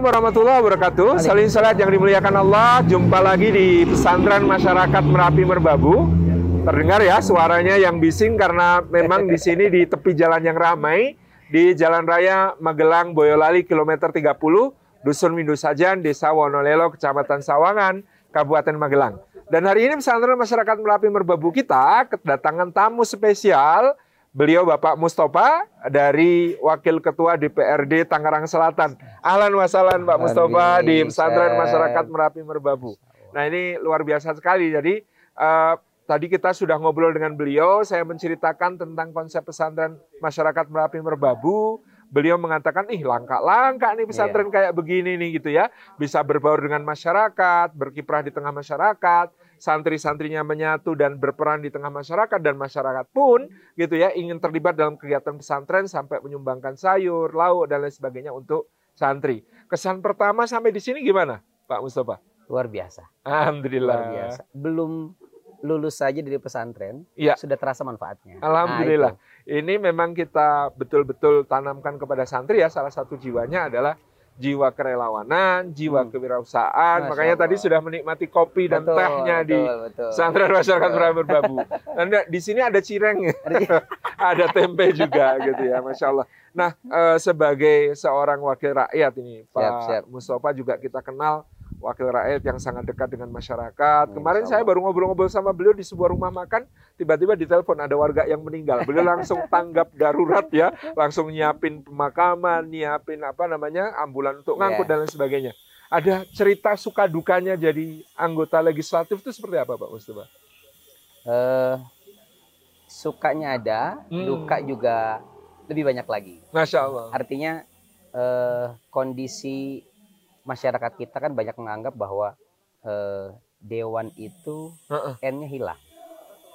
Assalamualaikum warahmatullahi wabarakatuh. Saling salat yang dimuliakan Allah. Jumpa lagi di pesantren masyarakat Merapi Merbabu. Terdengar ya suaranya yang bising karena memang di sini di tepi jalan yang ramai di Jalan Raya Magelang Boyolali kilometer 30 Dusun Windu Sajan, Desa Wonolelo, Kecamatan Sawangan, Kabupaten Magelang. Dan hari ini pesantren masyarakat Merapi Merbabu kita kedatangan tamu spesial Beliau Bapak Mustafa dari Wakil Ketua DPRD Tangerang Selatan. Ahlan wasalan Pak Mustafa di pesantren masyarakat Merapi Merbabu. Nah ini luar biasa sekali. Jadi uh, tadi kita sudah ngobrol dengan beliau. Saya menceritakan tentang konsep pesantren masyarakat Merapi Merbabu. Beliau mengatakan, ih langka-langka nih pesantren yeah. kayak begini nih gitu ya. Bisa berbaur dengan masyarakat, berkiprah di tengah masyarakat santri-santrinya menyatu dan berperan di tengah masyarakat dan masyarakat pun gitu ya ingin terlibat dalam kegiatan pesantren sampai menyumbangkan sayur, lauk dan lain sebagainya untuk santri. Kesan pertama sampai di sini gimana, Pak Mustafa? Luar biasa. Alhamdulillah. Luar biasa. Belum lulus saja dari pesantren, ya. sudah terasa manfaatnya. Alhamdulillah. Nah, Ini memang kita betul-betul tanamkan kepada santri ya. Salah satu jiwanya adalah jiwa kerelawanan, jiwa hmm. kewirausahaan. Masya Makanya Allah. tadi sudah menikmati kopi dan betul, tehnya betul, di pesantren masyarakat Beramur Babu. Dan di sini ada cireng, ada tempe juga gitu ya, masya Allah. Nah, eh, sebagai seorang wakil rakyat ini, Pak siap. Mustafa juga kita kenal wakil rakyat yang sangat dekat dengan masyarakat. Kemarin saya baru ngobrol-ngobrol sama beliau di sebuah rumah makan, tiba-tiba ditelepon ada warga yang meninggal. Beliau langsung tanggap darurat ya, langsung nyiapin pemakaman, nyiapin apa namanya ambulan untuk ngangkut yeah. dan lain sebagainya. Ada cerita suka dukanya jadi anggota legislatif itu seperti apa Pak Mustafa? Uh, sukanya ada, hmm. duka juga lebih banyak lagi. Masya Allah. Artinya uh, kondisi masyarakat kita kan banyak menganggap bahwa uh, dewan itu uh -uh. n-nya hilang.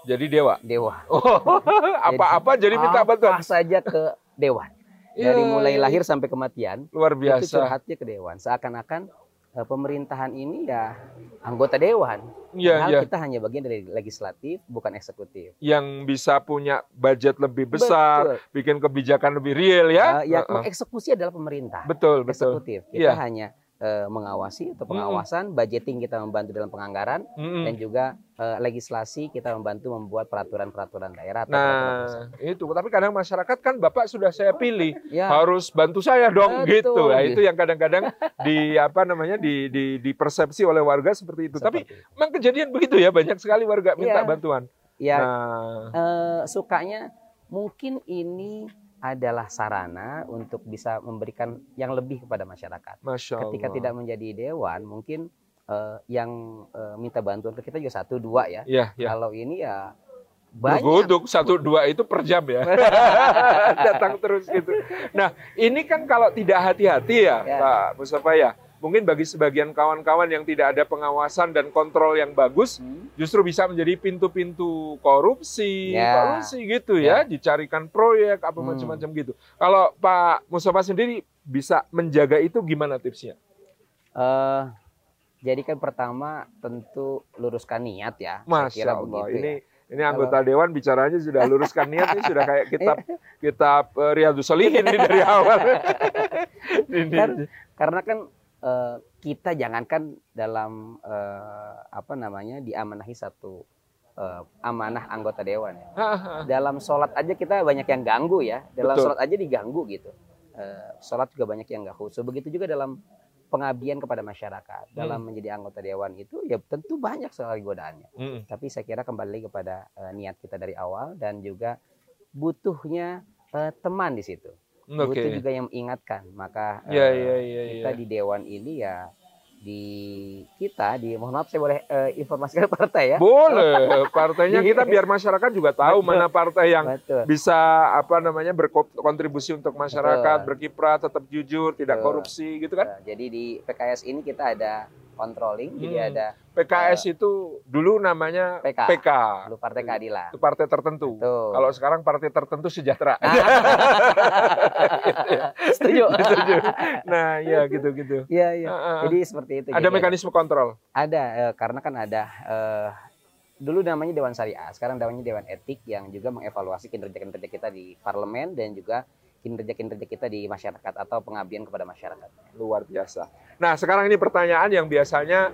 Jadi dewa. Dewa. apa-apa jadi, jadi minta bantuan. Apa saja ke dewan. Dari yeah. mulai lahir sampai kematian. Luar biasa. Itu curhatnya ke dewan. Seakan-akan uh, pemerintahan ini ya anggota dewan. Yeah, yeah. kita hanya bagian dari legislatif, bukan eksekutif. Yang bisa punya budget lebih besar, betul. bikin kebijakan lebih real ya. Uh, yang uh -uh. mengeksekusi adalah pemerintah. Betul, betul. Eksekutif. Kita yeah. hanya uh, mengawasi atau pengawasan, budgeting kita membantu dalam penganggaran dan juga uh, legislasi kita membantu membuat peraturan-peraturan daerah. nah itu, tapi kadang masyarakat kan bapak sudah saya pilih ya. harus bantu saya dong Betul. gitu. Nah, itu yang kadang-kadang di apa namanya di, di di persepsi oleh warga seperti itu. Seperti tapi memang kejadian begitu ya banyak sekali warga minta ya. bantuan. Ya, nah. uh, sukanya mungkin ini adalah sarana untuk bisa memberikan yang lebih kepada masyarakat. Masya Allah. Ketika tidak menjadi dewan, mungkin uh, yang uh, minta bantuan ke kita juga satu dua ya. Ya, ya. Kalau ini ya banyak. Berguduk satu dua itu per jam ya. Datang terus gitu. Nah ini kan kalau tidak hati-hati ya, ya. Pak Mustafa ya mungkin bagi sebagian kawan-kawan yang tidak ada pengawasan dan kontrol yang bagus, hmm. justru bisa menjadi pintu-pintu korupsi, yeah. korupsi gitu ya, yeah. dicarikan proyek apa hmm. macam-macam gitu. Kalau Pak Mustafa sendiri bisa menjaga itu gimana tipsnya? Uh, jadi kan pertama tentu luruskan niat ya. Masya Allah, begitu ini ya. Ini anggota Kalau... dewan bicaranya sudah luruskan niat ini sudah kayak kitab kitab uh, Riyadus Solihin ini dari awal. ini. Kan, karena kan uh, kita jangankan dalam uh, apa namanya diamanahi satu uh, amanah anggota dewan ya. dalam sholat aja kita banyak yang ganggu ya. Dalam Betul. sholat aja diganggu gitu. Uh, sholat juga banyak yang nggak khusus. Begitu juga dalam pengabdian kepada masyarakat hmm. dalam menjadi anggota dewan itu ya tentu banyak sekali godaannya. Hmm. Tapi saya kira kembali kepada uh, niat kita dari awal dan juga butuhnya uh, teman di situ okay. butuh juga yang mengingatkan maka yeah, uh, yeah, yeah, kita yeah. di dewan ini ya di kita di mohon maaf saya boleh uh, informasikan partai ya boleh partainya kita biar masyarakat juga tahu Betul. mana partai yang Betul. bisa apa namanya berkontribusi untuk masyarakat Betul. berkiprah tetap jujur tidak Betul. korupsi gitu kan jadi di PKS ini kita ada controlling hmm. jadi ada PKS uh, itu dulu namanya PK, PK. Dulu Partai Keadilan. Itu partai tertentu. Betul. Kalau sekarang partai tertentu sejahtera. Setuju. Setuju. Nah, ya gitu-gitu. Iya, iya. Uh, uh. Jadi seperti itu. Ada jadi, mekanisme kontrol? Ada, uh, karena kan ada uh, dulu namanya Dewan Syariah, sekarang namanya Dewan Etik yang juga mengevaluasi kinerja-kinerja kita di parlemen dan juga kinerja-kinerja kita di masyarakat atau pengabdian kepada masyarakat. Luar biasa. Nah, sekarang ini pertanyaan yang biasanya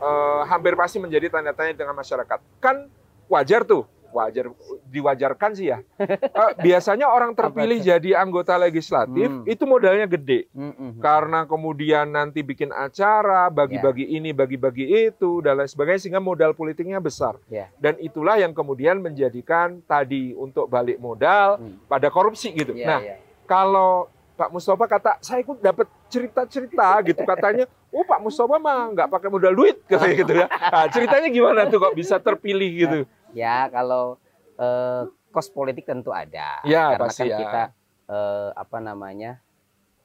uh, hampir pasti menjadi tanda tanya dengan masyarakat. Kan wajar tuh wajar diwajarkan sih ya. Uh, biasanya orang terpilih jadi anggota legislatif hmm. itu modalnya gede. Hmm, hmm, hmm. Karena kemudian nanti bikin acara, bagi-bagi yeah. ini, bagi-bagi itu dan lain sebagainya sehingga modal politiknya besar. Yeah. Dan itulah yang kemudian menjadikan tadi untuk balik modal hmm. pada korupsi gitu. Yeah, nah, yeah. kalau Pak Mustafa kata saya ikut dapat cerita-cerita gitu katanya oh Pak Mustafa mah nggak pakai modal duit katanya gitu ya nah, ceritanya gimana tuh kok bisa terpilih gitu Ya, kalau eh, kos politik tentu ada. Ya, karena pasti kan ya. kita eh, apa namanya?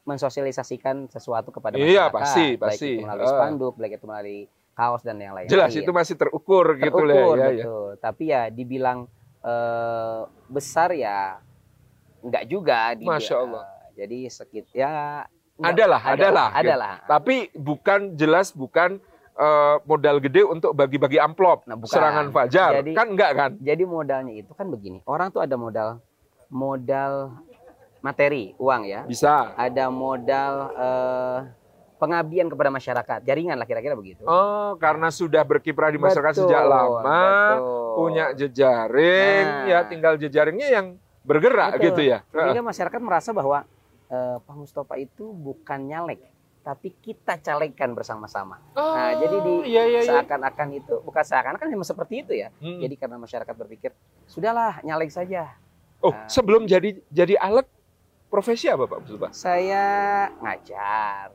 mensosialisasikan sesuatu kepada iya, masyarakat. Iya, pasti, pasti. Baik itu melalui uh. spanduk, baik itu melalui kaos dan yang lain. Jelas itu masih terukur, terukur gitu lah ya. Betul. Ya. Tapi ya dibilang eh, besar ya enggak juga. Masya Allah. Jadi sekit ya adalah, adalah, adalah. Gitu. Tapi bukan jelas bukan uh, modal gede untuk bagi-bagi amplop nah, bukan. serangan fajar jadi, kan enggak kan jadi modalnya itu kan begini orang tuh ada modal modal materi uang ya bisa ada modal uh, pengabdian kepada masyarakat jaringan lah kira-kira begitu oh karena sudah berkiprah di masyarakat betul, sejak lama betul. punya jejaring nah. ya tinggal jejaringnya yang bergerak betul. gitu ya sehingga masyarakat merasa bahwa uh, Pak Mustafa itu bukan nyalek tapi kita calegkan bersama-sama. Oh, nah, jadi di iya, iya, iya. seakan-akan itu bukan seakan-akan memang seperti itu ya. Hmm. Jadi karena masyarakat berpikir sudahlah nyalek saja. Oh, nah, sebelum jadi jadi alat profesi apa Pak Mustafa? Saya ngajar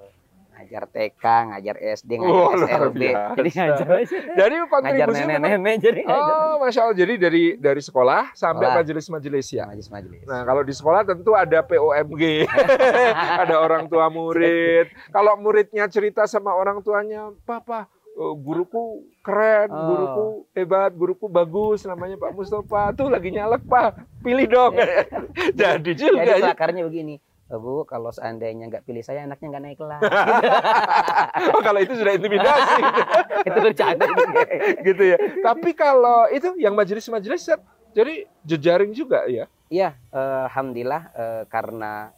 ngajar TK, ngajar SD, ngajar oh, SLB. Jadi ngajar Jadi kontribusi ngajar nenek-nenek jadi ngajar. Oh, Masya Allah. Jadi dari dari sekolah sampai majelis-majelis ya. Majelis-majelis. Nah, kalau di sekolah tentu ada POMG. ada orang tua murid. Kalau muridnya cerita sama orang tuanya, "Papa, oh, guruku keren, oh. guruku hebat, guruku bagus, namanya Pak Mustafa. Tuh lagi nyalek, Pak. Pilih dong." Jadi juga. Jadi akarnya begini Bu, kalau seandainya nggak pilih saya, anaknya nggak naik kelas. oh, kalau itu sudah intimidasi. itu bercanda. gitu ya. Tapi kalau itu yang majelis-majelis, jadi jejaring juga ya? Iya, eh, alhamdulillah eh, karena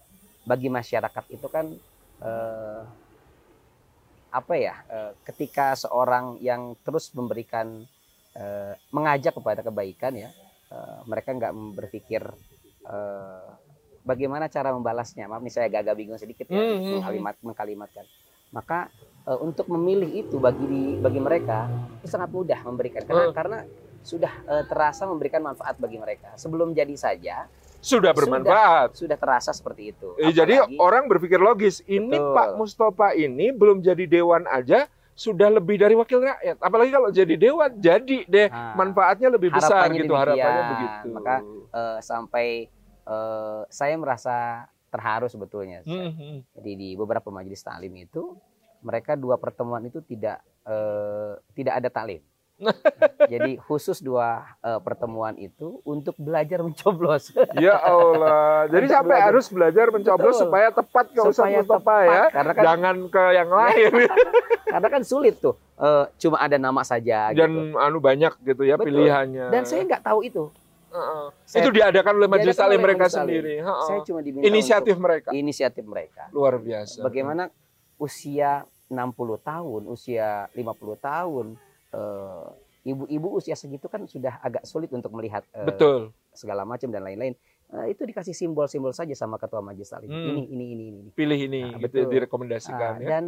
bagi masyarakat itu kan eh, apa ya? Eh, ketika seorang yang terus memberikan eh, mengajak kepada kebaikan ya, eh, mereka nggak berpikir eh, bagaimana cara membalasnya. Maaf nih saya agak bingung sedikit ya hmm, hmm, hmm. mengkalimat mengkalimatkan. Maka e, untuk memilih itu bagi di, bagi mereka itu sangat mudah memberikan karena hmm. karena sudah e, terasa memberikan manfaat bagi mereka. Sebelum jadi saja sudah bermanfaat. Sudah, sudah terasa seperti itu. Eh, jadi orang berpikir logis, ini betul. Pak Mustafa ini belum jadi dewan aja sudah lebih dari wakil rakyat. Apalagi kalau jadi dewan, jadi deh nah, manfaatnya lebih besar gitu demikian. harapannya begitu. Maka uh, sampai uh, saya merasa terharu sebetulnya. Hmm, hmm. Jadi di beberapa majelis taklim itu mereka dua pertemuan itu tidak uh, tidak ada taklim. Jadi khusus dua uh, pertemuan itu untuk belajar mencoblos. ya Allah. Jadi sampai belajar. harus belajar mencoblos Betul. supaya tepat ke Ustaz Mustafa ya. Karena kan, Jangan ke yang lain. karena kan sulit tuh. Uh, cuma ada nama saja Dan gitu. anu banyak gitu ya Betul. pilihannya. Dan saya nggak tahu itu. Uh, itu diadakan oleh majelis taklim mereka sendiri. Uh, saya cuma diminta inisiatif mereka. Inisiatif mereka. Luar biasa. Bagaimana usia 60 tahun, usia 50 tahun, eh, ibu-ibu uh, usia segitu kan sudah agak sulit untuk melihat uh, Betul. segala macam dan lain-lain. Uh, itu dikasih simbol-simbol saja sama ketua majelis taklim. Hmm. Ini, ini, ini, ini. Pilih ini, nah, gitu betul. direkomendasikan. Uh, ya. Dan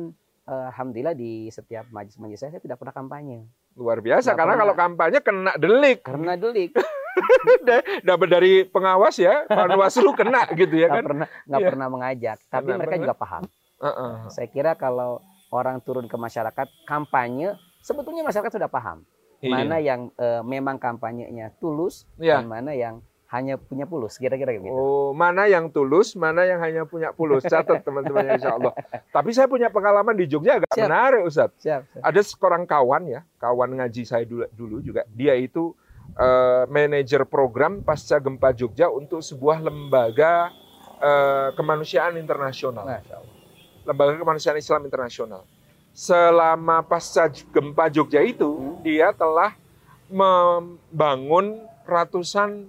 uh, alhamdulillah di setiap majelis-majelis saya, saya tidak pernah kampanye. Luar biasa, karena pernah, kalau kampanye kena delik. Karena delik. dapat dari pengawas ya, Panwaslu kena gitu ya kan? Gak pernah nggak ya. pernah mengajak, tapi Kenapa? mereka juga paham. Uh -uh. Saya kira kalau orang turun ke masyarakat kampanye, sebetulnya masyarakat sudah paham iya. mana yang uh, memang kampanyenya tulus iya. dan mana yang hanya punya pulus kira-kira gitu. Oh, mana yang tulus, mana yang hanya punya pulus. Catat teman-teman insya Allah. Tapi saya punya pengalaman di Jogja agak siap. menarik Ustaz. Siap, siap. Ada seorang kawan ya, kawan ngaji saya dulu, dulu juga. Dia itu uh, manajer program pasca gempa Jogja untuk sebuah lembaga uh, kemanusiaan internasional. Lembaga kemanusiaan Islam internasional. Selama pasca gempa Jogja itu, hmm. dia telah membangun ratusan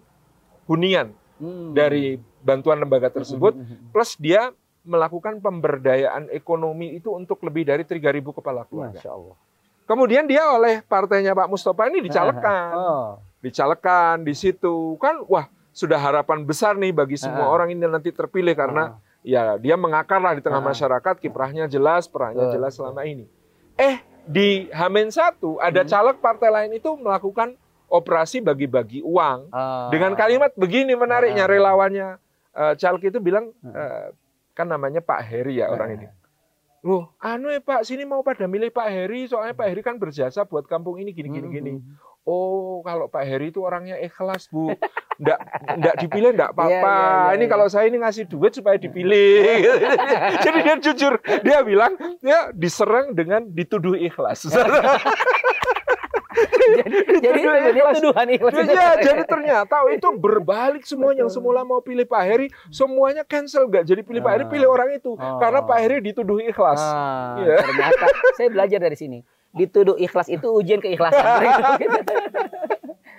hunian hmm. dari bantuan lembaga tersebut, plus dia melakukan pemberdayaan ekonomi itu untuk lebih dari 3.000 kepala keluarga. Masya Allah. Kemudian dia oleh partainya Pak Mustafa ini dicalekan. Oh. Dicalekan di situ. Kan wah, sudah harapan besar nih bagi semua Ah. orang ini nanti terpilih karena ya dia mengakar lah di tengah Ah. masyarakat, kiprahnya jelas, perannya Betul, jelas selama ini. Eh, di Hamin satu ada Hmm. caleg partai lain itu melakukan operasi bagi-bagi uang Ah. dengan kalimat begini menariknya Ah. relawannya eh, caleg itu bilang eh, kan namanya Pak Heri ya orang ini. Loh, anu ya Pak, sini mau pada milih Pak Heri, soalnya Pak Heri kan berjasa buat kampung ini gini gini Hmm, gini. Oh, kalau Pak Heri itu orangnya ikhlas, Bu. Nggak, nggak dipilih nggak apa-apa. Iya, iya, iya, ini iya. kalau saya ini ngasih duit supaya dipilih. Jadi dia jujur, dia bilang dia diserang dengan dituduh ikhlas. jadi jadi ikhlas. tuduhan ikhlas. Iya, jadi ternyata itu berbalik semua yang semula mau pilih Pak Heri, semuanya cancel nggak jadi pilih Pak Heri, pilih orang itu Oh. karena Pak Heri dituduh ikhlas. Ah, Iya. Ternyata saya belajar dari sini. Dituduh ikhlas itu ujian keikhlasan.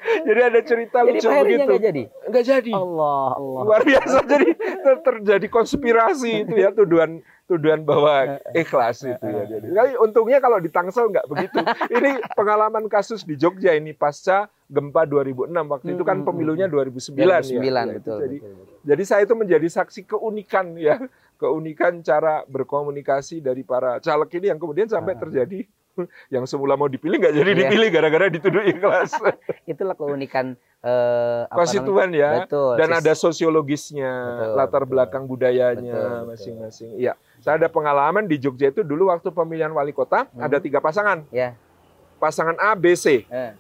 Jadi ada cerita jadi lucu begitu. nggak jadi. Nggak jadi. Allah, Allah. Luar biasa jadi ter- terjadi konspirasi itu ya tuduhan tuduhan bahwa ikhlas itu ya. Jadi kali untungnya kalau di Tangsel nggak begitu. Ini pengalaman kasus di Jogja ini pasca gempa 2006 waktu itu kan Hmm, pemilunya 2009, 2009 ya. betul, Jadi betul, betul. Jadi saya itu menjadi saksi keunikan ya, keunikan cara berkomunikasi dari para caleg ini yang kemudian sampai Ah. terjadi yang semula mau dipilih nggak jadi Iya. dipilih gara-gara dituduh ikhlas Itulah keunikan eh, konstituen ya. Betul. Dan ada sosiologisnya, Betul, latar betul. belakang budayanya masing-masing. Iya, saya ada pengalaman di Jogja itu dulu waktu pemilihan wali kota Hmm. ada tiga pasangan, ya. pasangan A, B, C. Eh,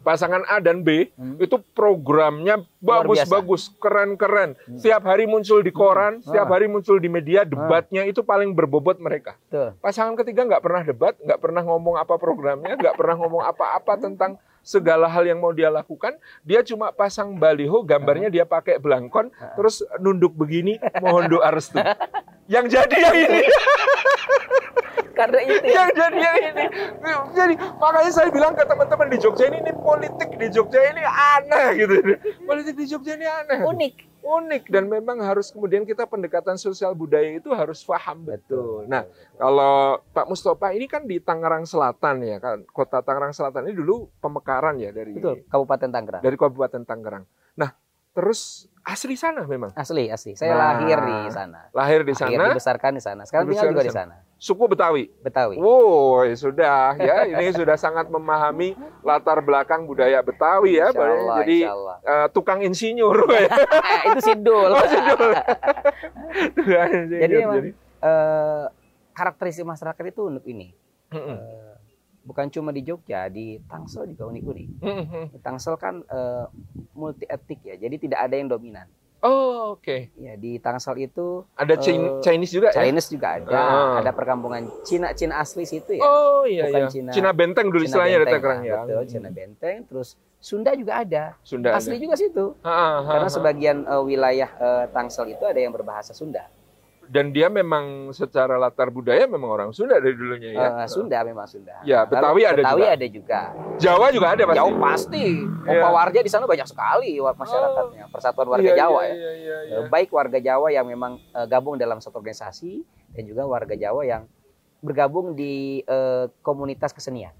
Pasangan A dan B hmm. itu programnya bagus-bagus, keren-keren. Hmm. Setiap hari muncul di koran, setiap Ah. hari muncul di media, debatnya itu paling berbobot mereka. Betul. Pasangan ketiga nggak pernah debat, nggak pernah ngomong apa programnya, nggak pernah ngomong apa-apa tentang segala hal yang mau dia lakukan. Dia cuma pasang baliho, gambarnya dia pakai belangkon, terus nunduk begini, mohon doa restu. Yang jadi yang ini, Karena itu ya. yang jadi yang ini. Jadi makanya saya bilang ke teman-teman di Jogja ini, ini politik di Jogja ini aneh gitu. Politik di Jogja ini aneh unik. unik dan memang harus kemudian kita pendekatan sosial budaya itu harus paham betul. Betul. Nah, kalau Pak Mustafa ini kan di Tangerang Selatan ya kan, kota Tangerang Selatan ini dulu pemekaran ya dari Betul. Kabupaten Tangerang. dari Kabupaten Tangerang. Nah, terus asli sana memang, Asli, asli. Saya Nah. lahir di sana. lahir di Lahir sana, dibesarkan di sana. Sekarang tinggal juga di di sana. suku Betawi. Betawi. Wow, ya sudah ya, ini sudah sangat memahami latar belakang budaya Betawi ya, Insya Allah, jadi insya Allah. eh, tukang insinyur ya. itu sidul. Tukang insinyur, Jadi memang eh, karakteristik masyarakat itu unik ini. Mm-mm. Eh, bukan cuma di Jogja, di Tangsel juga unik-unik. Mm-mm. Di Tangsel kan multi etnik ya, jadi tidak ada yang dominan. Oh, oke. Ya di Tangsel itu Ada Eh, Chinese juga ya? Chinese juga ada, Ah. ada perkampungan Cina Cina asli situ ya. Oh iya Bukan iya. Cina- Cina Benteng dulu Cina istilahnya ada Benteng, nah, ya. Betul, Cina Benteng, terus Sunda juga ada. Sunda. Asli juga situ. ada. Ha, ha, Karena ha. sebagian eh, wilayah eh, Tangsel itu ada yang berbahasa Sunda. Dan dia memang secara latar budaya memang orang Sunda dari dulunya ya. Eh, Sunda memang Sunda. Ya, Lalu Betawi ada Betawi juga. ada juga. Jawa juga ada pasti. Jauh pasti. Iya. Warga di sana banyak sekali masyarakatnya. Persatuan warga Iya, Jawa iya, ya. Iya, iya, iya. Eh, Baik warga Jawa yang memang eh, gabung dalam satu organisasi dan juga warga Jawa yang bergabung di eh, komunitas kesenian.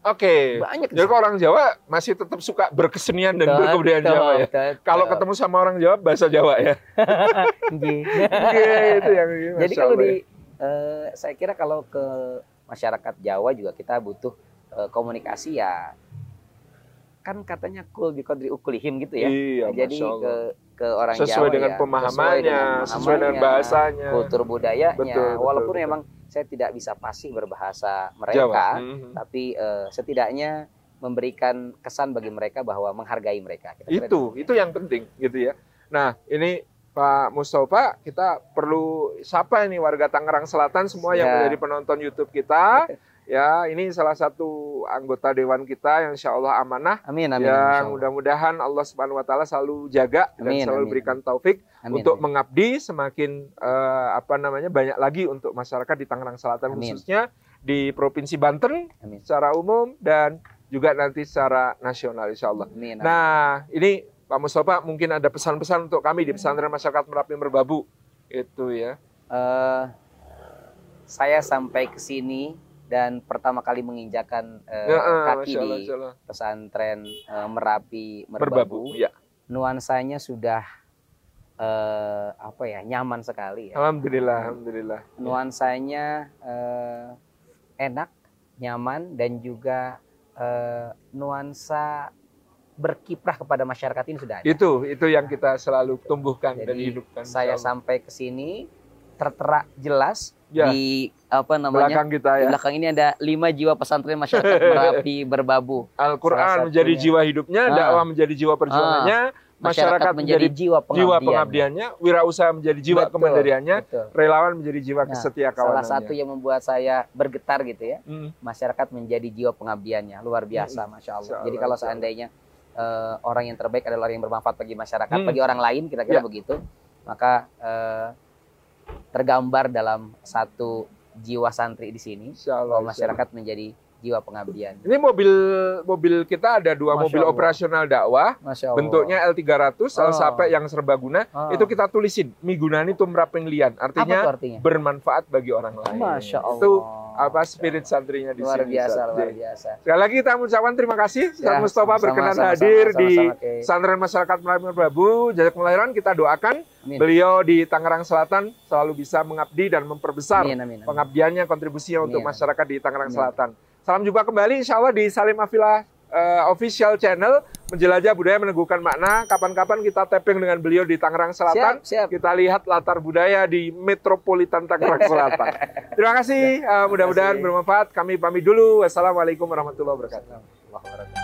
Oke. Banyak. Jadi kalau orang Jawa masih tetap suka berkesenian dan Betul, berkebudayaan betul, Jawa ya. betul, Kalau ketemu sama orang Jawa bahasa Jawa ya. Nggih. Iya, itu yang Jadi Masya kalau Allah di ya. eh, saya kira kalau ke masyarakat Jawa juga kita butuh eh, komunikasi ya kan katanya kul bi qadri uklihim gitu ya. Iya, Nah, jadi ke ke orang sesuai Jawa dengan ya, pemahamannya, sesuai dengan pemahamannya, bahasanya. kultur budayanya. Betul, betul, Walaupun betul. memang saya tidak bisa pasti berbahasa Jawa. mereka, Mhm. tapi eh, setidaknya memberikan kesan bagi mereka bahwa menghargai mereka. Kira-kira Itu, itu yang penting gitu ya. Nah, ini Pak Mustafa, kita perlu siapa ini warga Tangerang Selatan semua yang Ya. menjadi penonton YouTube kita. Ya, ini salah satu anggota dewan kita yang insya Allah amanah. Amin amin. yang mudah-mudahan Allah Subhanahu Wa Taala selalu jaga dan Amin, selalu amin. berikan taufik Amin, untuk amin. mengabdi semakin eh, apa namanya banyak lagi untuk masyarakat di Tangerang Selatan Amin. khususnya di Provinsi Banten Amin. secara umum dan juga nanti secara nasional insya Allah. Amin. amin. Nah, ini Pak Mustafa mungkin ada pesan-pesan untuk kami di pesantren masyarakat Merapi Merbabu itu ya. Uh, saya sampai ke sini dan pertama kali menginjakan uh, ya, uh, kaki Allah, di pesantren uh, Merapi Merbabu, Merbabu ya. nuansanya sudah uh, apa ya nyaman sekali. Ya. Alhamdulillah, alhamdulillah. Nuansanya uh, enak, nyaman dan juga uh, nuansa berkiprah kepada masyarakat ini sudah ada. Itu itu yang kita selalu tumbuhkan Jadi, dan hidupkan. Saya sampai ke sini tertera jelas ya. di apa namanya belakang kita ya. Di belakang ini ada lima jiwa pesantren masyarakat Merapi berbabu. Al-Quran menjadi jiwa hidupnya, ah. dakwah menjadi jiwa perjuangannya, ah. masyarakat, masyarakat menjadi, menjadi jiwa, pengabdian. jiwa pengabdiannya, wirausaha menjadi jiwa betul, kemandiriannya, betul. relawan menjadi jiwa nah, kesetia kawanannya. Salah satu yang membuat saya bergetar gitu ya, hmm. masyarakat menjadi jiwa pengabdiannya, luar biasa, hmm. masya Allah. Jadi kalau seandainya uh, orang yang terbaik adalah orang yang bermanfaat bagi masyarakat, hmm. bagi orang lain, kira-kira ya. begitu, maka uh, tergambar dalam satu jiwa santri di sini. Allah, masyarakat menjadi jiwa pengabdian. Ini mobil mobil kita ada dua Masya mobil Allah. operasional dakwah. Bentuknya L300, oh. L yang serbaguna. Oh. Itu kita tulisin Migunani Tumraping Lian. Artinya, artinya bermanfaat bagi orang lain. Masya Allah. Itu apa spirit santrinya di luar sini. Biasa, luar biasa. Sekali lagi kita mengucapkan terima kasih ya, Mustafa berkenan sama, hadir sama, di Santren Masyarakat Melayu Prabu. Jajak kelahiran kita doakan amin. beliau di Tangerang Selatan selalu bisa mengabdi dan memperbesar amin, amin, amin. pengabdiannya kontribusinya amin. untuk masyarakat di Tangerang amin. Selatan. Salam jumpa kembali insya Allah di Salim Afila uh, official channel menjelajah budaya meneguhkan makna. Kapan-kapan kita tapping dengan beliau di Tangerang Selatan. Siap, siap. Kita lihat latar budaya di metropolitan Tangerang Selatan. Terima kasih. Uh, mudah-mudahan bermanfaat. Kami pamit dulu. Wassalamualaikum warahmatullahi wabarakatuh.